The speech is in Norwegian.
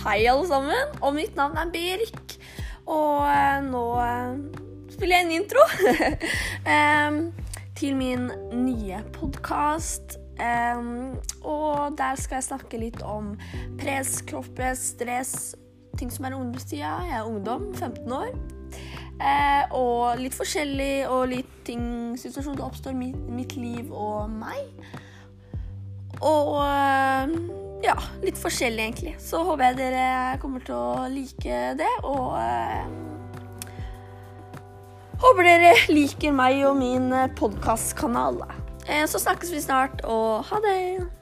Hei, alle sammen. Og mitt navn er Berik. Og eh, nå eh, spiller jeg en intro til min nye podkast. og der skal jeg snakke litt om press, kroppspress, stress, ting som er ungdomstida. Jeg er ungdom, 15 år. Eh, og litt forskjellig, og litt ting, situasjoner som oppstår i mitt, mitt liv og meg. Og ja, litt forskjellig, egentlig. Så håper jeg dere kommer til å like det, og eh, Håper dere liker meg og min podkastkanal. Eh, så snakkes vi snart, og ha det!